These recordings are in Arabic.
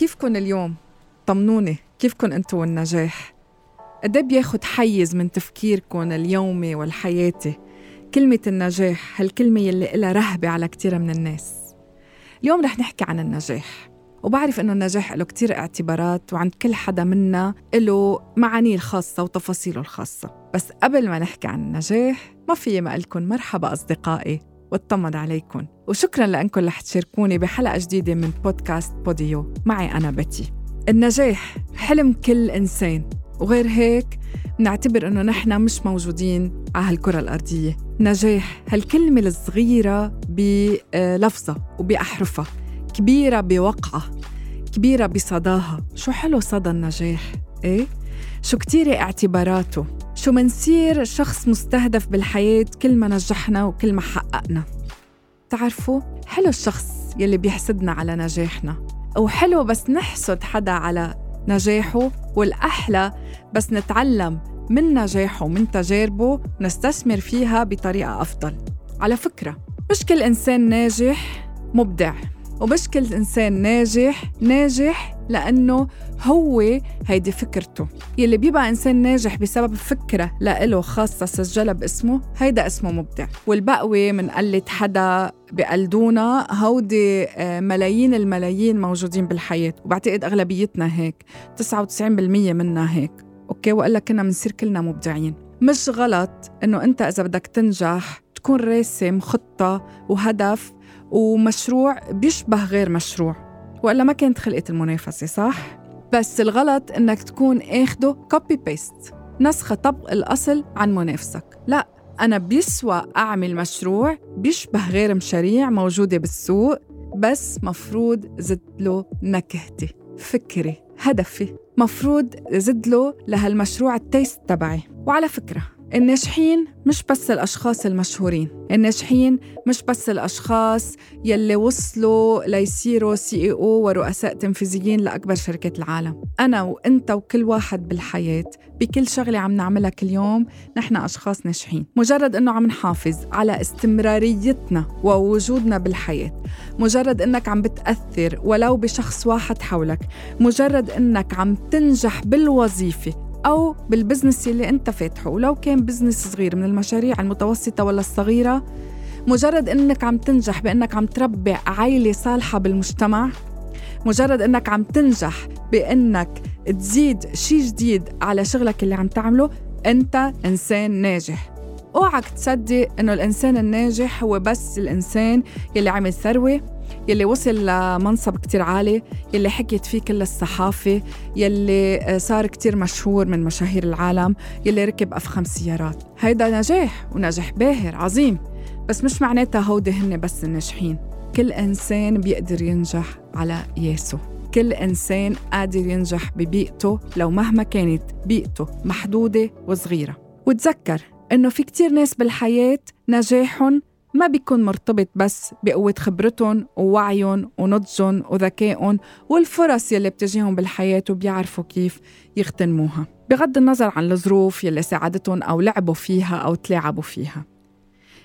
كيفكن اليوم؟ طمنوني كيفكن انتو والنجاح؟ قد إيه بياخد حيز من تفكيركم اليومي والحياتي كلمة النجاح هالكلمة يلي إلها رهبة على كتير من الناس اليوم رح نحكي عن النجاح وبعرف إنه النجاح له كتير اعتبارات وعند كل حدا منا له معانيه الخاصة وتفاصيله الخاصة بس قبل ما نحكي عن النجاح ما في ما لكم مرحبا أصدقائي واطمن عليكم. وشكرا لأنكم رح تشاركوني بحلقة جديدة من بودكاست بوديو. معي أنا بتي النجاح حلم كل إنسان. وغير هيك نعتبر إنه نحن مش موجودين على هالكرة الأرضية. نجاح هالكلمة الصغيرة بلفظة وبأحرفها كبيرة بوقعة. كبيرة بصداها. شو حلو صدى النجاح؟ إيه؟ شو كتير اعتباراته. شو منصير شخص مستهدف بالحياة كل ما نجحنا وكل ما حققنا. تعرفوا حلو الشخص يلي بيحسدنا على نجاحنا وحلو بس نحسد حدا على نجاحه والأحلى بس نتعلم من نجاحه ومن تجاربه نستثمر فيها بطريقة أفضل. على فكرة مش كل إنسان ناجح مبدع. ومش كل إنسان ناجح ناجح لأنه هو هيدي فكرته. يلي بيبقى إنسان ناجح بسبب فكرة لإله خاصة سجلها باسمه هيدا اسمه مبدع. والبقوة من قلة حدا بقلدونا هودي آه، ملايين الملايين موجودين بالحياة. وبعتقد أغلبيتنا هيك 99% منا هيك. okay وإلا كنا منصير كلنا مبدعين. مش غلط إنه أنت إذا بدك تنجح تكون راسم خطة وهدف ومشروع بيشبه غير مشروع وإلا ما كانت خلقت المنافسة صح؟ بس الغلط إنك تكون آخده copy paste نسخة طبق الأصل عن منافسك. لا أنا بيسوى أعمل مشروع بيشبه غير مشاريع موجودة بالسوق بس مفروض زد له نكهتي فكري هدفي. مفروض زد له لهالمشروع ال taste تبعي. وعلى فكرة الناجحين مش بس الأشخاص المشهورين الناجحين مش بس الأشخاص يلي وصلوا ليصيروا CEO ورؤساء تنفيذيين لأكبر شركات العالم. أنا وإنت وكل واحد بالحياة بكل شغلة عم نعملها كل يوم نحن أشخاص ناجحين. مجرد أنه عم نحافظ على استمراريتنا ووجودنا بالحياة مجرد أنك عم بتأثر ولو بشخص واحد حولك مجرد أنك عم تنجح بالوظيفة أو بال business اللي أنت فاتحه. ولو كان business صغير من المشاريع المتوسطة ولا الصغيرة مجرد أنك عم تنجح بأنك عم تربي عائلة صالحة بالمجتمع مجرد أنك عم تنجح بأنك تزيد شيء جديد على شغلك اللي عم تعمله أنت إنسان ناجح. أوعك تصدق إنه الإنسان الناجح هو بس الإنسان يلي عمل ثروه يلي وصل لمنصب كتير عالي يلي حكيت فيه كل الصحافة يلي آه، صار كتير مشهور من مشاهير العالم يلي ركب أفخم سيارات. هيدا نجاح ونجاح باهر عظيم. بس مش معناتها هودي هن بس الناجحين. كل إنسان بيقدر ينجح على ياسو كل إنسان قادر ينجح ببيئته لو مهما كانت بيئته محدودة وصغيرة. وتذكر إنه في كتير ناس بالحياة نجاحهم ما بيكون مرتبط بس بقوة خبرتهم ووعيهم ونضجهم وذكائهم والفرص يلي بتجيهم بالحياة وبيعرفوا كيف يغتنموها بغض النظر عن الظروف يلي ساعدتهم أو لعبوا فيها أو تلاعبوا فيها.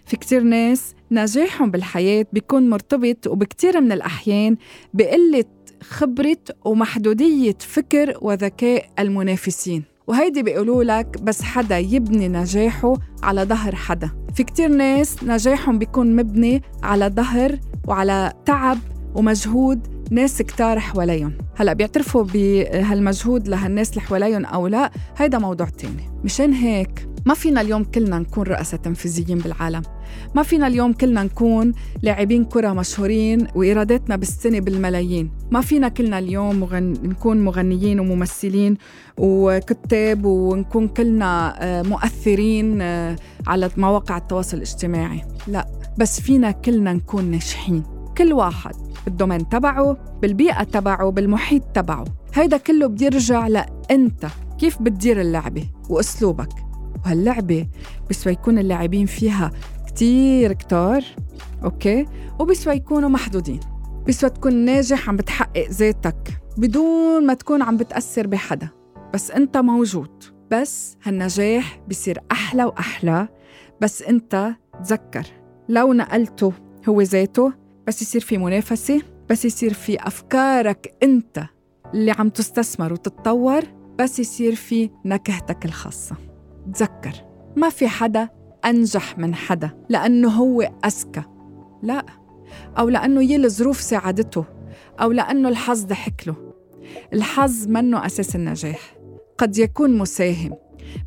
في كتير ناس نجاحهم بالحياة بيكون مرتبط وبكتير من الأحيان بقلة خبرة ومحدودية فكر وذكاء المنافسين. وهيدي بيقولوا لك بس حدا يبني نجاحه على ظهر حدا. في كتير ناس نجاحهم بيكون مبني على ظهر وعلى تعب ومجهود ناس كتار حواليهم. هلا بيعترفوا بهالمجهود لهالناس اللي حواليهم أو لا؟ هيدا موضوع تاني. مشان هيك ما فينا اليوم كلنا نكون رؤساء تنفيذيين بالعالم. ما فينا اليوم كلنا نكون لاعبين كرة مشهورين وإيراداتنا بالسنة بالملايين. ما فينا كلنا اليوم مغن... نكون مغنيين وممثلين وكتاب ونكون كلنا آه، مؤثرين آه، على مواقع التواصل الاجتماعي. لا بس فينا كلنا نكون ناجحين. كل واحد بال domaine تبعه بالبيئة تبعه بالمحيط تبعه. هيدا كله بيرجع لأنت. كيف بتدير اللعبة وأسلوبك؟ وهاللعبة بسوى يكون اللاعبين فيها كتير كتار okay؟ وبسوى يكونوا محدودين. بسوى تكون ناجح عم بتحقق ذاتك بدون ما تكون عم بتأثر بحدا. بس أنت موجود. بس هالنجاح بصير أحلى وأحلى. بس أنت تذكر. لو نقلته هو ذاته بس يصير في منافسة بس يصير في أفكارك أنت اللي عم تستثمر وتتطور بس يصير في نكهتك الخاصة. تذكر ما في حدا أنجح من حدا لأنه هو أذكى لا. أو لأنه يلي الظروف ساعدته. أو لأنه الحظ ضحك له. الحظ منه أساس النجاح. قد يكون مساهم.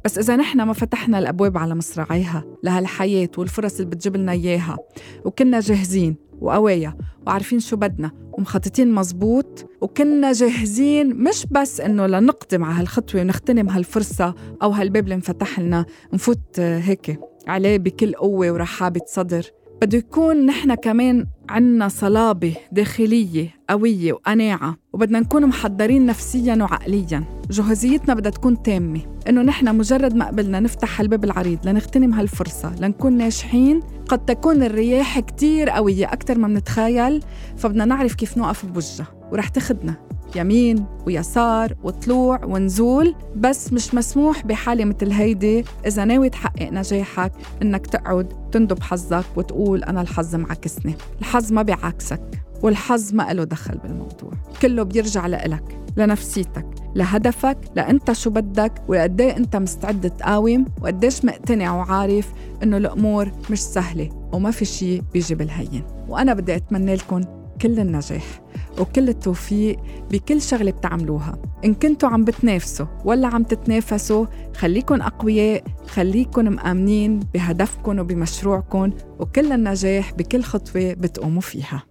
بس إذا نحن ما فتحنا الأبواب على مصراعيها لهالحياة والفرص اللي بتجيب لنا إياها وكنا جاهزين وقوايا وعارفين شو بدنا ومخططين مزبوط وكنا جاهزين مش بس إنه لنقدم على هالخطوة ونغتنم هالفرصة أو هالباب اللي انفتح لنا نفوت هيك عليه بكل قوة ورحابة صدر. بده يكون نحن كمان عنا صلابة داخلية قوية وقناعة وبدنا نكون محضرين نفسيا وعقليا. جهوزيتنا بدها تكون تامة. إنه نحن مجرد ما قبلنا نفتح هالباب العريض لنغتنم هالفرصة لنكون ناجحين قد تكون الرياح كتير قوية أكثر ما بنتخيل فبدنا نعرف كيف نوقف بوجهها ورح تاخدنا يمين ويسار وطلوع ونزول بس مش مسموح بحالة مثل هيدي. إذا ناوي تحقق نجاحك إنك تقعد تندب حظك وتقول أنا الحظ معكسني الحظ ما بيعاكسك والحظ ما له دخل بالموضوع. كله بيرجع لإلك لنفسيتك لهدفك لأنت شو بدك وقد إيه أنت مستعد تقاوم وقديش مقتنع وعارف إنه الأمور مش سهلة وما في شيء بيجي بالهين. وأنا بدي أتمنى لكم كل النجاح وكل التوفيق بكل شغلة بتعملوها. إن كنتوا عم بتنافسوا ولا عم تتنافسوا خليكن أقوياء خليكن مآمنين بهدفكن وبمشروعكن وكل النجاح بكل خطوة بتقوموا فيها.